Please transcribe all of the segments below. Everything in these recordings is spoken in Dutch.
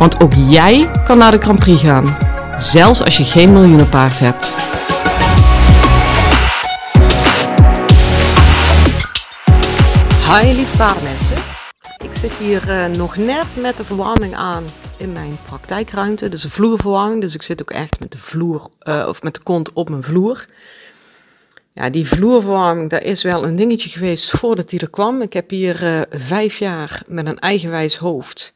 Want ook jij kan naar de Grand Prix gaan, zelfs als je geen miljoenenpaard hebt. Hi lieve paardenmensen. Ik zit hier uh, nog net met de verwarming aan in mijn praktijkruimte. Dus een vloerverwarming, dus ik zit ook echt met de vloer, uh, of met de kont op mijn vloer. Ja, die vloerverwarming, dat is wel een dingetje geweest voordat die er kwam. Ik heb hier uh, vijf jaar met een eigenwijs hoofd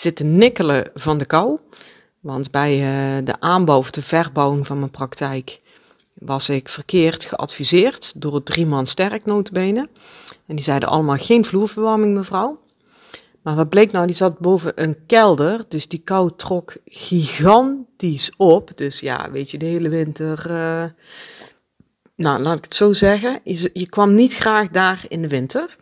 zitten nikkelen van de kou. Want bij uh, de aanbouw of de verbouwing van mijn praktijk was ik verkeerd geadviseerd door het drie man sterk notabene. En die zeiden allemaal geen vloerverwarming mevrouw. Maar wat bleek nou, die zat boven een kelder, dus die kou trok gigantisch op. Dus ja, weet je, de hele winter... Uh, nou, laat ik het zo zeggen. Je, je, kwam niet graag daar in de winter.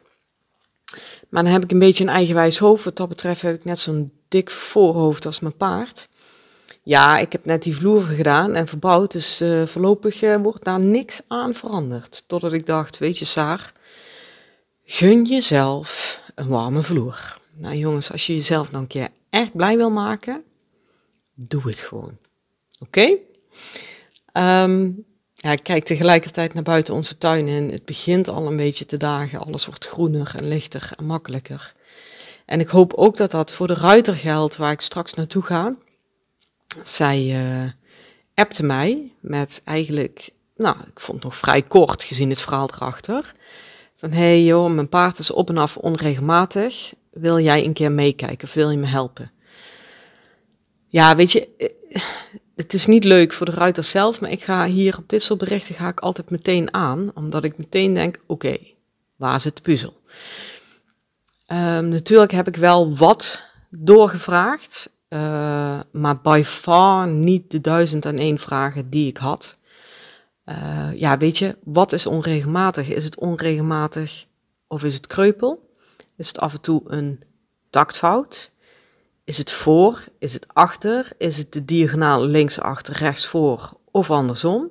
Maar dan heb ik een beetje een eigenwijs hoofd. Wat dat betreft heb ik net zo'n dik voorhoofd als mijn paard. Ja, ik heb net die vloer gedaan en verbouwd. Dus uh, voorlopig uh, wordt daar niks aan veranderd. Totdat ik dacht, weet je Saar, gun jezelf een warme vloer. Nou jongens, als je jezelf nou een keer echt blij wil maken, doe het gewoon. Oké? Okay? Um, ja, ik kijk tegelijkertijd naar buiten onze tuin en het begint al een beetje te dagen. Alles wordt groener en lichter en makkelijker. En ik hoop ook dat dat voor de ruiter geldt waar ik straks naartoe ga. Zij uh, appte mij met eigenlijk, nou, ik vond het nog vrij kort gezien het verhaal erachter. Van hé hey joh, mijn paard is op en af onregelmatig. Wil jij een keer meekijken of wil je me helpen? Ja, weet je, eh, het is niet leuk voor de ruiter zelf, maar ik ga hier op dit soort berichten ga ik altijd meteen aan, omdat ik meteen denk, oké, waar zit de puzzel? Um, natuurlijk heb ik wel wat doorgevraagd, uh, maar by far niet de duizend en één vragen die ik had. Uh, ja, weet je, wat is onregelmatig? Is het onregelmatig of is het kreupel? Is het af en toe een taktfout? Is het voor? Is het achter? Is het de diagonaal links achter, rechts voor of andersom?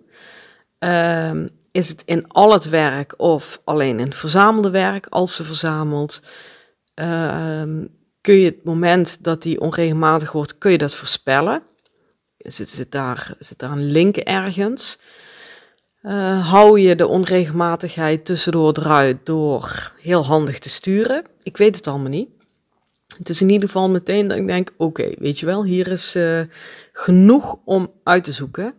Um, is het in al het werk of alleen in het verzamelde werk als ze verzamelt? Um, kun je het moment dat die onregelmatig wordt, kun je dat voorspellen? Zit, zit, daar, zit daar een link ergens? Uh, hou je de onregelmatigheid tussendoor eruit door heel handig te sturen? Ik weet het allemaal niet. Het is in ieder geval meteen dat ik denk, oké, weet je wel, hier is uh, genoeg om uit te zoeken.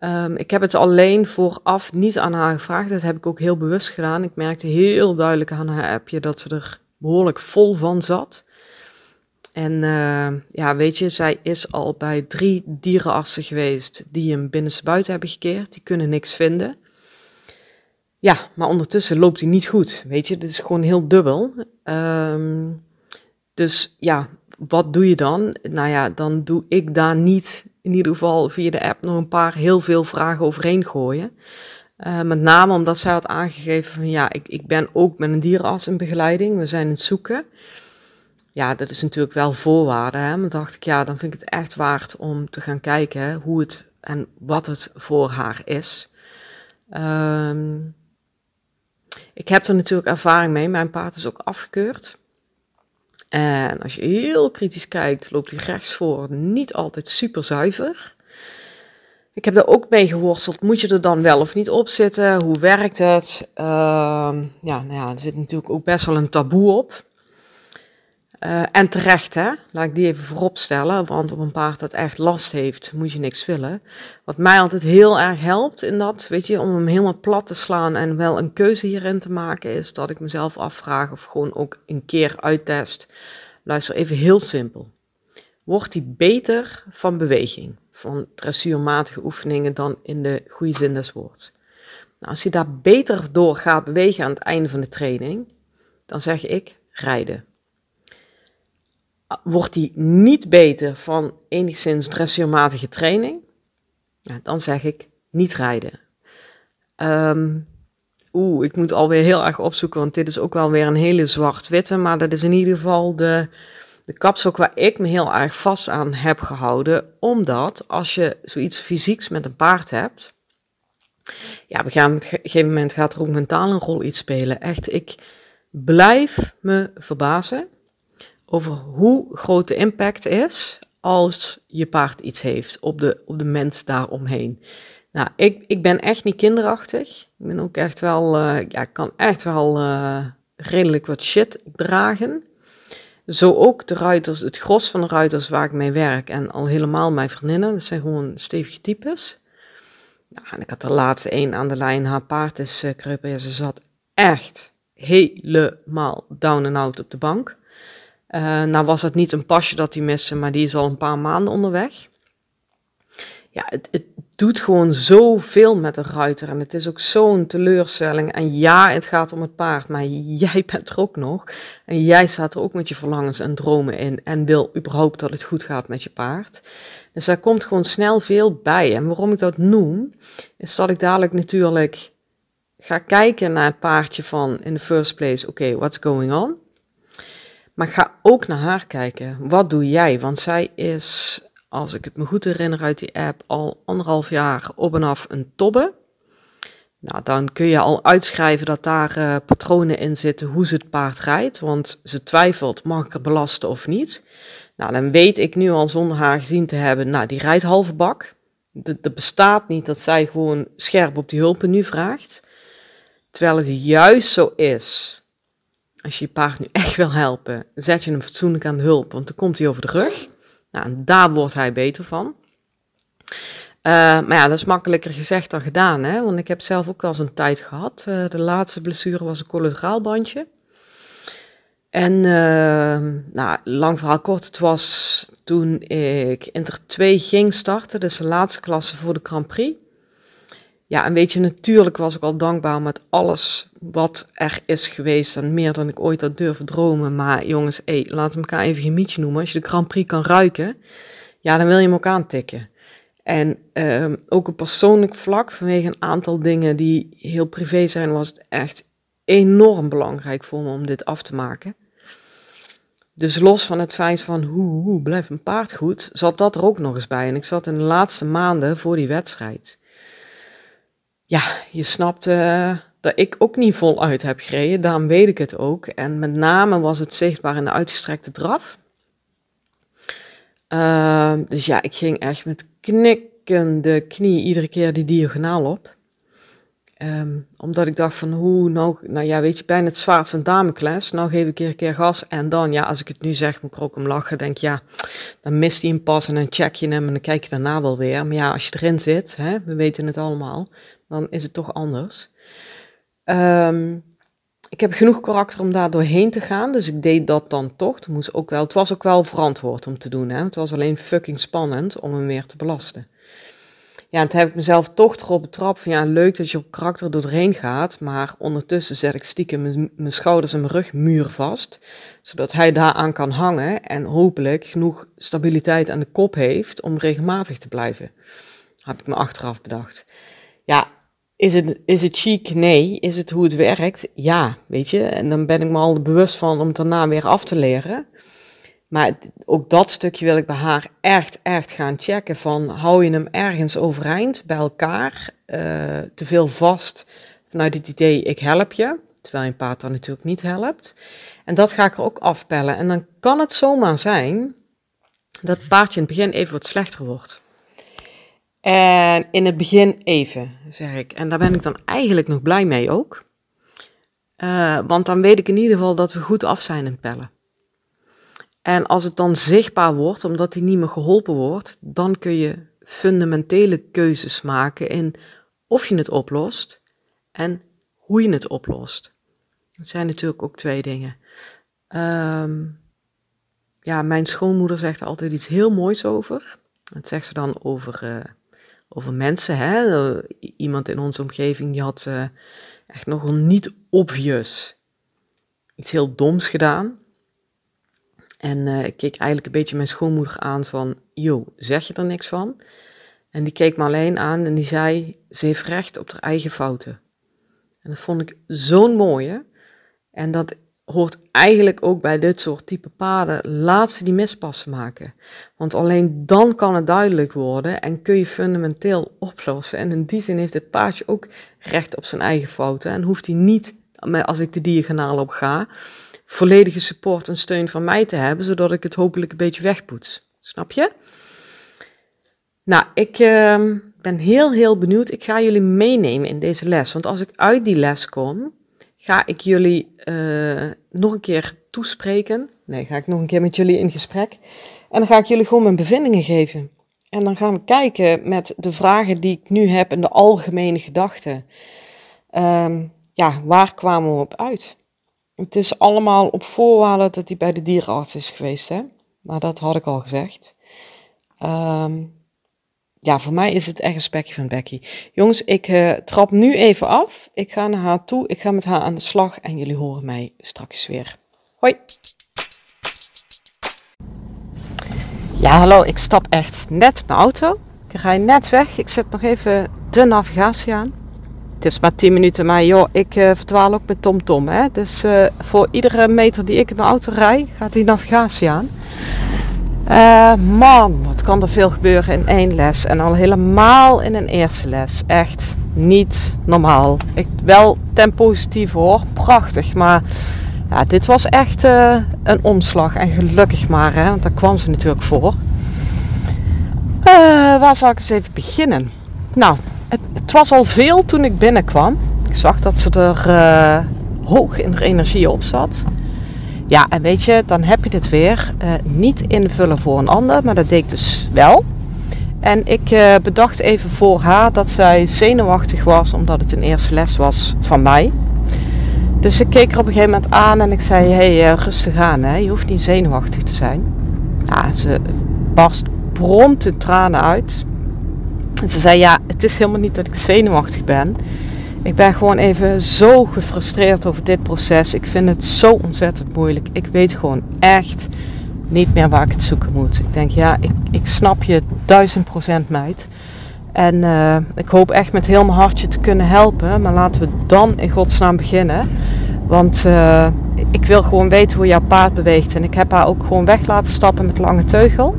Um, ik heb het alleen vooraf niet aan haar gevraagd. Dat heb ik ook heel bewust gedaan. Ik merkte heel duidelijk aan haar appje dat ze er behoorlijk vol van zat. En uh, ja, weet je, zij is al bij drie dierenartsen geweest die hem binnenstebuiten hebben gekeerd. Die kunnen niks vinden. Ja, maar ondertussen loopt hij niet goed. Weet je, dit is gewoon heel dubbel. Um, dus ja, wat doe je dan? Nou ja, dan doe ik daar niet, in ieder geval via de app, nog een paar heel veel vragen overheen gooien. Uh, met name omdat zij had aangegeven van ja, ik, ik ben ook met een dierenarts in begeleiding. We zijn in het zoeken. Ja, dat is natuurlijk wel voorwaarde. Hè? Maar dacht ik, ja, dan vind ik het echt waard om te gaan kijken hoe het en wat het voor haar is. Um, ik heb er natuurlijk ervaring mee. Mijn paard is ook afgekeurd. En als je heel kritisch kijkt, loopt hij rechtsvoor niet altijd super zuiver. Ik heb er ook mee geworsteld. Moet je er dan wel of niet op zitten? Hoe werkt het? Uh, ja, nou ja, er zit natuurlijk ook best wel een taboe op. Uh, en terecht, hè? Laat ik die even voorop stellen. Want op een paard dat echt last heeft, moet je niks willen. Wat mij altijd heel erg helpt in dat, weet je, om hem helemaal plat te slaan en wel een keuze hierin te maken, is dat ik mezelf afvraag of gewoon ook een keer uittest. Luister even heel simpel. Wordt hij beter van beweging, van dressuurmatige oefeningen dan in de goede zin des woords? Nou, als hij daar beter door gaat bewegen aan het einde van de training, dan zeg ik rijden wordt die niet beter van enigszins dressuurmatige training, dan zeg ik niet rijden. Um, Oeh, ik moet alweer heel erg opzoeken, want dit is ook wel weer een hele zwart-witte. Maar dat is in ieder geval de, de kapstok waar ik me heel erg vast aan heb gehouden. Omdat als je zoiets fysieks met een paard hebt. Ja, op een gegeven moment gaat er ook mentaal een rol iets spelen. Echt, ik blijf me verbazen over hoe groot de impact is als je paard iets heeft op de, op de mens daaromheen. Nou, ik, ik ben echt niet kinderachtig. Ik ben ook echt wel, uh, ja, kan echt wel uh, redelijk wat shit dragen. Zo ook de ruiters, het gros van de ruiters waar ik mee werk en al helemaal mijn vriendinnen, dat zijn gewoon stevige types. Nou, en ik had er laatste één aan de lijn, haar paard is uh, kreupen, ze zat echt helemaal down en out op de bank. Nou was het niet een pasje dat hij miste, maar die is al een paar maanden onderweg ja, het, het doet gewoon zoveel met een ruiter. En het is ook zo'n teleurstelling. En ja, het gaat om het paard, maar jij bent er ook nog. En jij staat er ook met je verlangens en dromen in. En wil überhaupt dat het goed gaat met je paard. Dus daar komt gewoon snel veel bij. En waarom ik dat noem, is dat ik dadelijk natuurlijk ga kijken naar het paardje van in the first place, oké, what's going on? Maar ga ook naar haar kijken. Wat doe jij? Want zij is als ik het me goed herinner uit die app, al anderhalf jaar op en af een tobbe. Nou, dan kun je al uitschrijven dat daar uh, patronen in zitten hoe ze het paard rijdt. Want ze twijfelt, mag ik er belasten of niet? Nou, dan weet ik nu al zonder haar gezien te hebben, nou, die rijdt halve bak. Er bestaat niet dat zij gewoon scherp op die hulpen nu vraagt. Terwijl het juist zo is. Als je je paard nu echt wil helpen, zet je hem fatsoenlijk aan de hulp, want dan komt hij over de rug. Nou, daar wordt hij beter van. Uh, maar ja, dat is makkelijker gezegd dan gedaan, hè? want ik heb zelf ook al een tijd gehad. Uh, de laatste blessure was een collateraalbandje. En uh, nou, lang verhaal kort, het was toen ik Inter 2 ging starten, dus de laatste klasse voor de Grand Prix. Ja, en weet je, natuurlijk was ik al dankbaar met alles wat er is geweest. En meer dan ik ooit had durven dromen. Maar jongens, hey, laten we elkaar even geen mietje noemen. Als je de Grand Prix kan ruiken, ja, dan wil je hem ook aantikken. En uh, ook op persoonlijk vlak, vanwege een aantal dingen die heel privé zijn, was het echt enorm belangrijk voor me om dit af te maken. Dus los van het feit van hoe, blijft mijn paard goed, zat dat er ook nog eens bij. En ik zat in de laatste maanden voor die wedstrijd ja, je snapt uh, dat ik ook niet voluit heb gereden. Daarom weet ik het ook. En met name was het zichtbaar in de uitgestrekte draf. Uh, dus ja, ik ging echt met knikkende knie iedere keer die diagonaal op. Um, omdat ik dacht van hoe nou, nou ja, weet je, bijna het zwaard van Damocles. Nou geef ik een keer gas en dan, ja, als ik het nu zeg, moet ik ook om lachen. Denk ja, dan mist hij een pas en dan check je hem en dan kijk je daarna wel weer. Maar ja, als je erin zit, hè, we weten het allemaal, dan is het toch anders. Um, ik heb genoeg karakter om daar doorheen te gaan, dus ik deed dat dan toch. Het, moest ook wel, het was ook wel verantwoord om te doen. Hè? Het was alleen fucking spannend om hem weer te belasten. Ja, en toen heb ik mezelf toch erop betrapt van ja, leuk dat je op karakter doorheen gaat, maar ondertussen zet ik stiekem mijn schouders en mijn rug muur vast, zodat hij daaraan kan hangen en hopelijk genoeg stabiliteit aan de kop heeft om regelmatig te blijven. Heb ik me achteraf bedacht. Ja, is het, is het chic? Nee. Is het hoe het werkt? Ja, weet je. En dan ben ik me al bewust van om het daarna weer af te leren. Maar ook dat stukje wil ik bij haar echt, echt gaan checken. Van hou je hem ergens overeind bij elkaar, uh, te veel vast vanuit het idee ik help je. Terwijl je paard dan natuurlijk niet helpt. En dat ga ik er ook afpellen. En dan kan het zomaar zijn dat het paardje in het begin even wat slechter wordt. En in het begin even, zeg ik. En daar ben ik dan eigenlijk nog blij mee ook. Uh, want dan weet ik in ieder geval dat we goed af zijn in pellen. En als het dan zichtbaar wordt, omdat hij niet meer geholpen wordt, dan kun je fundamentele keuzes maken in of je het oplost en hoe je het oplost. Dat zijn natuurlijk ook twee dingen. Um, ja, mijn schoonmoeder zegt altijd iets heel moois over. Dat zegt ze dan over, uh, over mensen. Hè? Iemand in onze omgeving die had uh, echt nogal niet obvious iets heel doms gedaan. En uh, ik keek eigenlijk een beetje mijn schoonmoeder aan van, joh, zeg je er niks van? En die keek me alleen aan en die zei, ze heeft recht op haar eigen fouten. En dat vond ik zo'n mooie. En dat hoort eigenlijk ook bij dit soort type paden. Laat ze die mispassen maken. Want alleen dan kan het duidelijk worden en kun je fundamenteel oplossen. En in die zin heeft het paardje ook recht op zijn eigen fouten. En hoeft hij niet, als ik de diagonaal op ga, volledige support en steun van mij te hebben, zodat ik het hopelijk een beetje wegpoets. Snap je? Nou, ik uh, ben heel, heel benieuwd. Ik ga jullie meenemen in deze les. Want als ik uit die les kom, ga ik jullie uh, nog een keer toespreken. Nee, ga ik nog een keer met jullie in gesprek. En dan ga ik jullie gewoon mijn bevindingen geven. En dan gaan we kijken met de vragen die ik nu heb en de algemene gedachten. Um, ja, waar kwamen we op uit? Het is allemaal op voorwaarde dat hij bij de dierenarts is geweest, hè? Maar dat had ik al gezegd. Um, ja, voor mij is het echt een spekje van Becky. Jongens, ik uh, trap nu even af. Ik ga naar haar toe. Ik ga met haar aan de slag en jullie horen mij straks weer. Hoi! Ja, hallo. Ik stap echt net mijn auto. Ik rij net weg. Ik zet nog even de navigatie aan. Het is maar 10 minuten, maar joh, ik uh, ook met TomTom. Tom? Dus uh, voor iedere meter die ik in mijn auto rij, gaat die navigatie aan. Uh, man, wat kan er veel gebeuren in één les. En al helemaal in een eerste les. Echt niet normaal. Ik, wel ten positieve hoor, prachtig. Maar ja, dit was echt een omslag. En gelukkig maar, hè, want daar kwam ze natuurlijk voor. Waar zal ik eens even beginnen? Nou, het, was al veel toen ik binnenkwam. Ik zag dat ze er hoog in haar energie op zat. Ja, en weet je, dan heb je het weer. Uh, niet invullen voor een ander, maar dat deed ik dus wel. En ik uh, bedacht even voor haar dat zij zenuwachtig was, omdat het een eerste les was van mij. Dus ik keek er op een gegeven moment aan en ik zei: Hé, hey, rustig aan, hè? je hoeft niet zenuwachtig te zijn. Ja, ze barst prompt in tranen uit. En ze zei: Ja, het is helemaal niet dat ik zenuwachtig ben. Ik ben gewoon even zo gefrustreerd over dit proces. Ik vind het zo ontzettend moeilijk. Ik weet gewoon echt niet meer waar ik het zoeken moet. Ik denk, ja, ik, ik snap je duizend procent, meid. En uh, ik hoop echt met heel mijn hartje te kunnen helpen. Maar laten we dan in godsnaam beginnen. Want uh, ik wil gewoon weten hoe jouw paard beweegt. En ik heb haar ook gewoon weg laten stappen met lange teugel.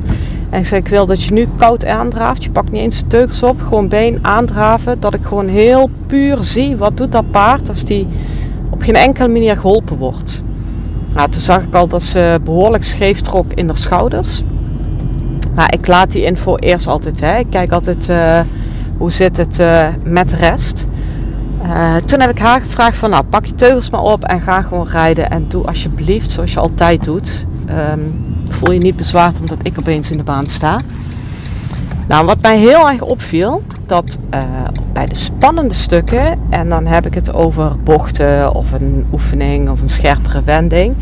En ik zei, ik wil dat je nu koud aandraaft. Je pakt niet eens de teugels op, gewoon been aandraven. Dat ik gewoon heel puur zie, wat doet dat paard als die op geen enkele manier geholpen wordt. Nou, toen zag ik al dat ze behoorlijk scheef trok in haar schouders. Maar ik laat die info eerst altijd. Hè. Ik kijk altijd uh, hoe zit het uh, met de rest. Uh, toen heb ik haar gevraagd van nou pak je teugels maar op en ga gewoon rijden. En doe alsjeblieft zoals je altijd doet. Um, voel je niet bezwaard omdat ik opeens in de baan sta. Nou, wat mij heel erg opviel, dat uh, bij de spannende stukken, en dan heb ik het over bochten of een oefening of een scherpere wending,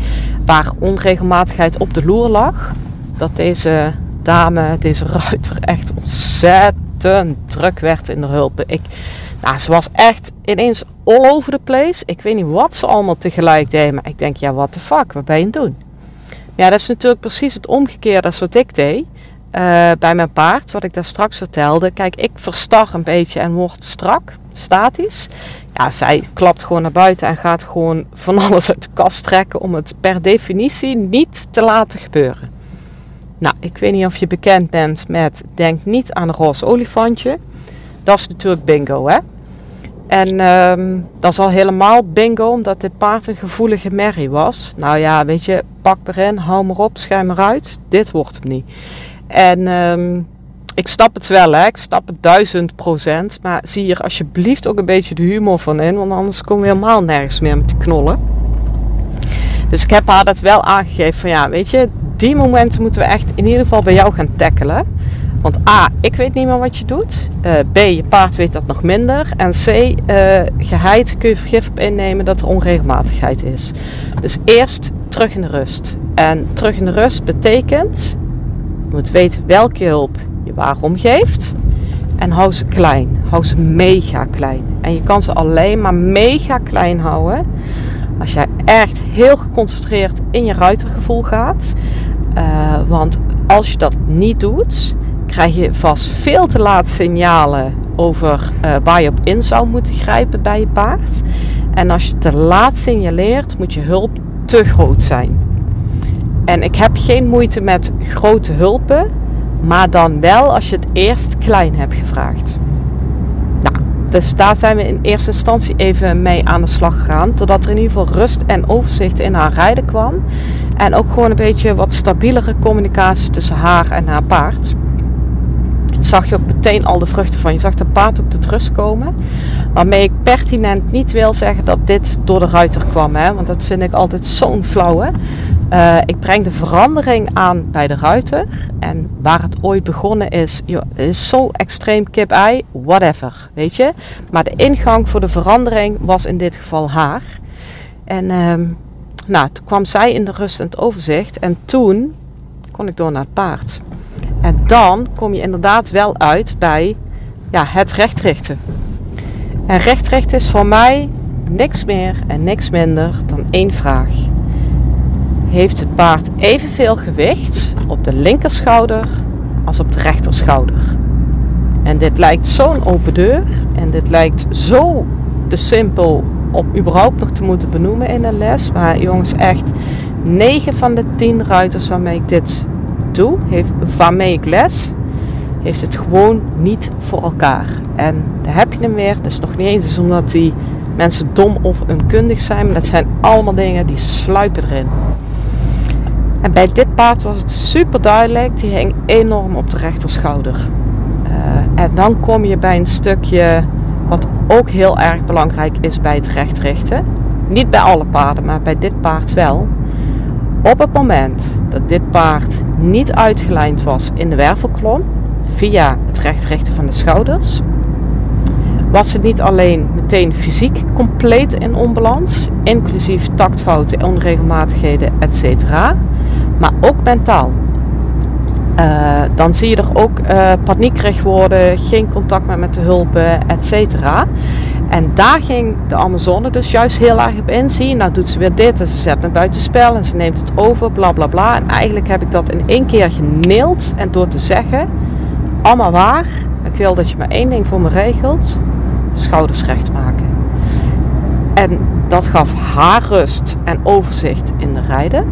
waar onregelmatigheid op de loer lag, dat deze dame, deze ruiter, echt ontzettend druk werd in de hulp. Ik, nou, ze was echt ineens all over the place. Ik weet niet wat ze allemaal tegelijk deed, maar ik denk, ja, what the fuck, wat ben je aan het doen? Ja, dat is natuurlijk precies het omgekeerde als wat ik deed. Uh, bij mijn paard, wat ik daar straks vertelde. Kijk, ik verstar een beetje en word strak, statisch. Ja, zij klapt gewoon naar buiten en gaat gewoon van alles uit de kast trekken om het per definitie niet te laten gebeuren. Nou, ik weet niet of je bekend bent met denk niet aan een roze olifantje. Dat is natuurlijk bingo, hè? En um, dat is al helemaal bingo, omdat dit paard een gevoelige merrie was. Nou ja, weet je, pak erin, hou maar op, schuim eruit. Dit wordt hem niet. En um, ik stap het wel, hè. Ik stap het duizend procent. Maar zie hier alsjeblieft ook een beetje de humor van in, want anders komen we helemaal nergens meer met die knollen. Dus ik heb haar dat wel aangegeven van ja, weet je, die momenten moeten we echt in ieder geval bij jou gaan tackelen. Want A, ik weet niet meer wat je doet. Uh, B, je paard weet dat nog minder. En C, uh, geheid kun je vergif op innemen dat er onregelmatigheid is. Dus eerst terug in de rust. En terug in de rust betekent, je moet weten welke hulp je waarom geeft. En hou ze klein. Hou ze mega klein. En je kan ze alleen maar mega klein houden als jij echt heel geconcentreerd in je ruitergevoel gaat. want als je dat niet doet, krijg je vast veel te laat signalen over waar je op in zou moeten grijpen bij je paard. En als je te laat signaleert, moet je hulp te groot zijn. En ik heb geen moeite met grote hulpen, maar dan wel als je het eerst klein hebt gevraagd. Nou, dus daar zijn we in eerste instantie even mee aan de slag gegaan, totdat er in ieder geval rust en overzicht in haar rijden kwam. En ook gewoon een beetje wat stabielere communicatie tussen haar en haar paard zag je ook meteen al de vruchten van. Je zag de paard ook tot rust komen. Waarmee ik pertinent niet wil zeggen dat dit door de ruiter kwam. Hè? Want dat vind ik altijd zo'n flauwe. Uh, ik breng de verandering aan bij de ruiter. En waar het ooit begonnen is, is zo extreem kip-ei, whatever, weet je. Maar de ingang voor de verandering was in dit geval haar. En uh, nou, toen kwam zij in de rust en het overzicht. En toen kon ik door naar het paard. En dan kom je inderdaad wel uit bij ja, het rechtrichten. En rechtrichten is voor mij niks meer en niks minder dan één vraag. Heeft het paard evenveel gewicht op de linkerschouder als op de rechterschouder? En dit lijkt zo'n open deur en dit lijkt zo te simpel om überhaupt nog te moeten benoemen in een les. Maar jongens, echt 9 van de 10 ruiters waarmee ik dit doe, heeft, waarmee ik les, heeft het gewoon niet voor elkaar. En daar heb je hem weer. Dat is nog niet eens omdat die mensen dom of onkundig zijn, maar dat zijn allemaal dingen die sluipen erin. En bij dit paard was het super duidelijk, die hing enorm op de rechterschouder. Uh, en dan kom je bij een stukje wat ook heel erg belangrijk is bij het rechtrichten. Niet bij alle paarden, maar bij dit paard wel. Op het moment dat dit paard niet uitgelijnd was in de wervelklom, via het rechtrichten van de schouders, was het niet alleen meteen fysiek compleet in onbalans, inclusief taktfouten, onregelmatigheden, etc., maar ook mentaal. Uh, dan zie je er ook uh, worden, geen contact meer met de hulpen, etc. En daar ging de Amazone dus juist heel erg op in. Zie nou doet ze weer dit en ze zet me buiten spel en ze neemt het over, bla bla bla. En eigenlijk heb ik dat in één keer geneeld en door te zeggen, allemaal waar. Ik wil dat je maar één ding voor me regelt, schouders recht maken. En dat gaf haar rust en overzicht in de rijden.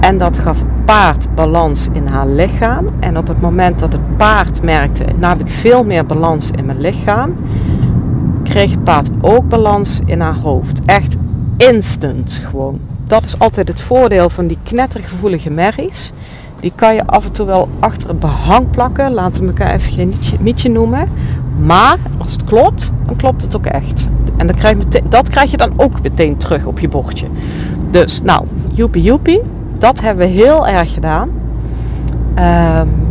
En dat gaf het paard balans in haar lichaam. En op het moment dat het paard merkte, nou heb ik veel meer balans in mijn lichaam, kreeg het paard ook balans in haar hoofd. Echt instant gewoon. Dat is altijd het voordeel van die knettergevoelige merries. Die kan je af en toe wel achter het behang plakken. Laten we elkaar even geen mietje noemen. Maar als het klopt, dan klopt het ook echt. En dat krijg, je dat krijg je dan ook meteen terug op je bordje. Dus nou, joepie joepie. Dat hebben we heel erg gedaan. Um,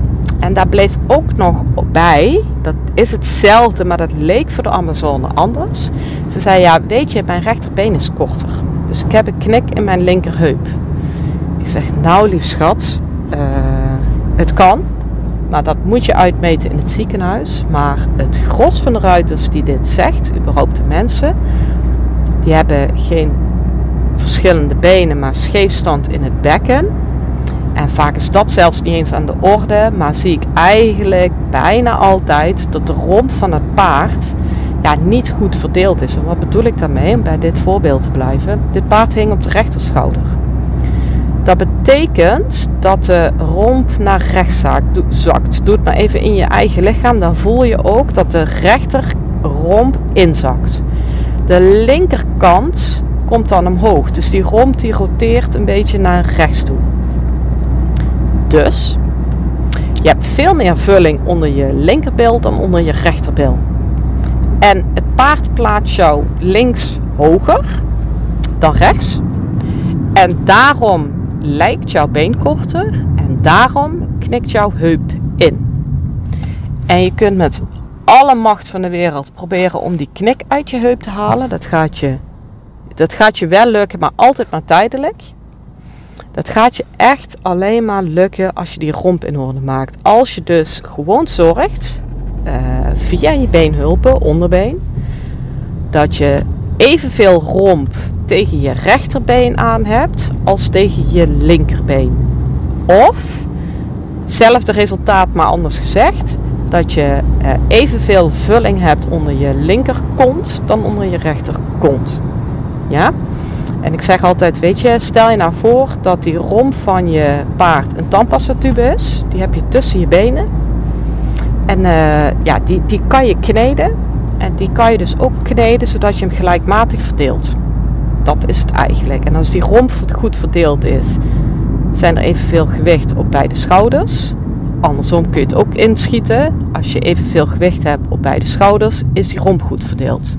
en daar bleef ook nog bij, dat is hetzelfde, maar dat leek voor de Amazone anders. Ze zei, ja, weet je, mijn rechterbeen is korter. Dus ik heb een knik in mijn linkerheup. Ik zeg, nou lief schat, uh, het kan. Maar dat moet je uitmeten in het ziekenhuis. Maar het gros van de ruiters die dit zegt, überhaupt de mensen, die hebben geen verschillende benen, maar scheefstand in het bekken. En vaak is dat zelfs niet eens aan de orde, maar zie ik eigenlijk bijna altijd dat de romp van het paard ja, niet goed verdeeld is. En wat bedoel ik daarmee? Om bij dit voorbeeld te blijven. Dit paard hing op de rechterschouder. Dat betekent dat de romp naar rechts zakt. Doe het maar even in je eigen lichaam. Dan voel je ook dat de rechterromp inzakt. De linkerkant komt dan omhoog. Dus die romp die roteert een beetje naar rechts toe. Dus je hebt veel meer vulling onder je linkerbil dan onder je rechterbil. En het paard plaatst jou links hoger dan rechts. En daarom lijkt jouw been korter en daarom knikt jouw heup in. En je kunt met alle macht van de wereld proberen om die knik uit je heup te halen. Dat gaat je, dat gaat je wel lukken, maar altijd maar tijdelijk. Dat gaat je echt alleen maar lukken als je die romp in orde maakt. Als je dus gewoon zorgt, uh, via je beenhulpen, onderbeen, dat je evenveel romp tegen je rechterbeen aan hebt als tegen je linkerbeen. Of, hetzelfde resultaat maar anders gezegd, dat je uh, evenveel vulling hebt onder je linkerkont dan onder je rechterkont. Ja? En ik zeg altijd, weet je, stel je nou voor dat die romp van je paard een tandpastatube is. Die heb je tussen je benen. En uh, ja, die, die kan je kneden. En die kan je dus ook kneden zodat je hem gelijkmatig verdeelt. Dat is het eigenlijk. En als die romp goed verdeeld is, zijn er evenveel gewicht op beide schouders. Andersom kun je het ook inschieten. Als je evenveel gewicht hebt op beide schouders, is die romp goed verdeeld.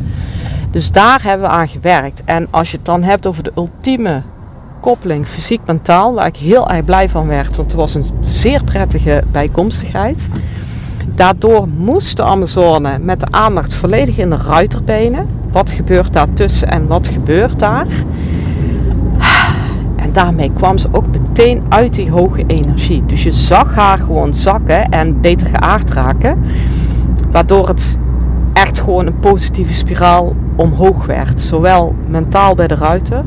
Dus daar hebben we aan gewerkt. En als je het dan hebt over de ultieme koppeling fysiek-mentaal, waar ik heel erg blij van werd, want het was een zeer prettige bijkomstigheid. Daardoor moest de Amazone met de aandacht volledig in de ruiterbenen. Wat gebeurt daar tussen en wat gebeurt daar? En daarmee kwam ze ook meteen uit die hoge energie. Dus je zag haar gewoon zakken en beter geaard raken. Waardoor het echt gewoon een positieve spiraal omhoog werd. Zowel mentaal bij de ruiter,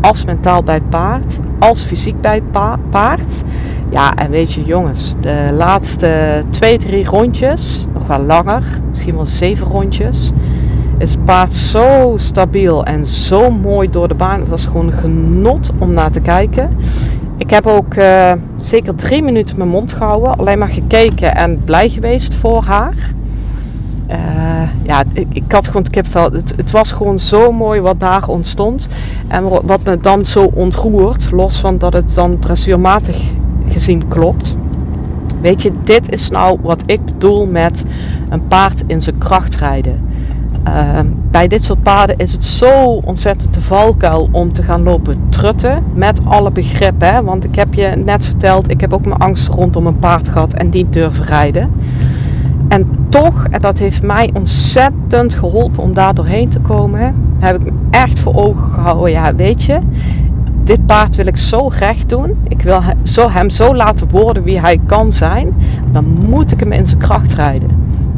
als mentaal bij het paard, als fysiek bij het paard. Ja, en weet je jongens, de laatste twee, drie rondjes, nog wel langer, misschien wel zeven rondjes, is het paard zo stabiel en zo mooi door de baan. Het was gewoon genot om naar te kijken. Ik heb ook uh, zeker drie minuten mijn mond gehouden, alleen maar gekeken en blij geweest voor haar. Uh, ja, ik, ik, had gewoon het kipvel. Het, het, was gewoon zo mooi wat daar ontstond. En wat me dan zo ontroert, los van dat het dan dressuurmatig gezien klopt. Weet je, dit is nou wat ik bedoel met een paard in zijn kracht rijden. Uh, bij dit soort paarden is het zo ontzettend de valkuil om te gaan lopen trutten met alle begrippen. Want ik heb je net verteld, ik heb ook mijn angst rondom een paard gehad en die durven rijden. En toch, en dat heeft mij ontzettend geholpen om daar doorheen te komen, heb ik me echt voor ogen gehouden. Ja, weet je, dit paard wil ik zo recht doen. Ik wil hem zo laten worden wie hij kan zijn. Dan moet ik hem in zijn kracht rijden.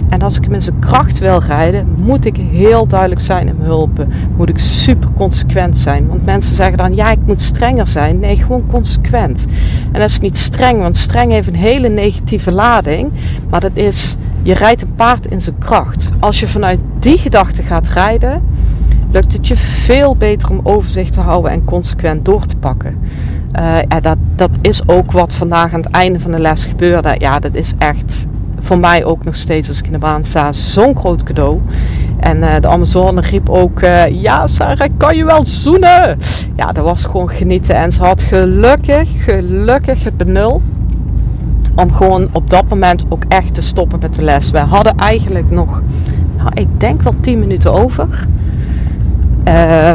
En als ik hem in zijn kracht wil rijden, moet ik heel duidelijk zijn in hulpen. Moet ik super consequent zijn. Want mensen zeggen dan, ja, ik moet strenger zijn. Nee, gewoon consequent. En dat is niet streng, want streng heeft een hele negatieve lading. Maar dat is, je rijdt een paard in zijn kracht. Als je vanuit die gedachte gaat rijden, lukt het je veel beter om overzicht te houden en consequent door te pakken. Uh, ja, dat, dat is ook wat vandaag aan het einde van de les gebeurde. Ja, dat is echt voor mij ook nog steeds als ik in de baan sta zo'n groot cadeau. En uh, de Amazone riep ook, uh, ja Sarah, kan je wel zoenen? Ja, dat was gewoon genieten. En ze had gelukkig, gelukkig het benul om gewoon op dat moment ook echt te stoppen met de les. We hadden eigenlijk nog, nou, ik denk wel 10 minuten over. Uh,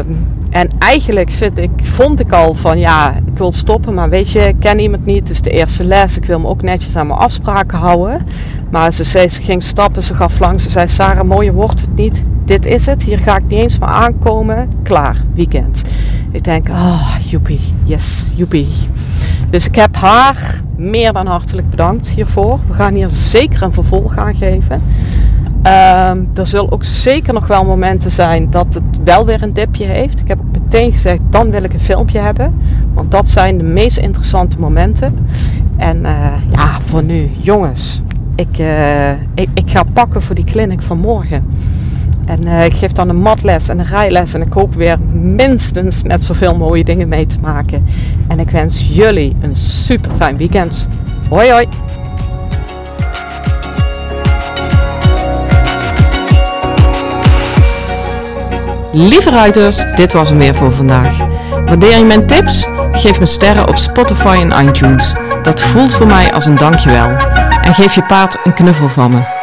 en eigenlijk vind ik, vond ik al van ja, ik wil stoppen, maar weet je, ik ken iemand niet. Het is de eerste les. Ik wil me ook netjes aan mijn afspraken houden. Maar ze, zei, ze ging stappen, ze gaf langs. Ze zei: Sarah, mooie wordt het niet. Dit is het. Hier ga ik niet eens meer aankomen. Klaar, weekend. Ik denk: oh, joepie, yes, joepie. Dus ik heb haar meer dan hartelijk bedankt hiervoor. We gaan hier zeker een vervolg aan geven. Um, er zullen ook zeker nog wel momenten zijn dat het wel weer een dipje heeft. Ik heb ook meteen gezegd, dan wil ik een filmpje hebben. Want dat zijn de meest interessante momenten. En uh, ja, voor nu, jongens. Ik, uh, ik, ik, ga pakken voor die clinic van morgen. En uh, ik geef dan een matles en een rijles. En ik hoop weer minstens net zoveel mooie dingen mee te maken. En ik wens jullie een super fijn weekend. Hoi hoi! Lieve ruiters, dit was hem weer voor vandaag. Waardeer je mijn tips? Geef me sterren op Spotify en iTunes. Dat voelt voor mij als een dankjewel. En geef je paard een knuffel van me.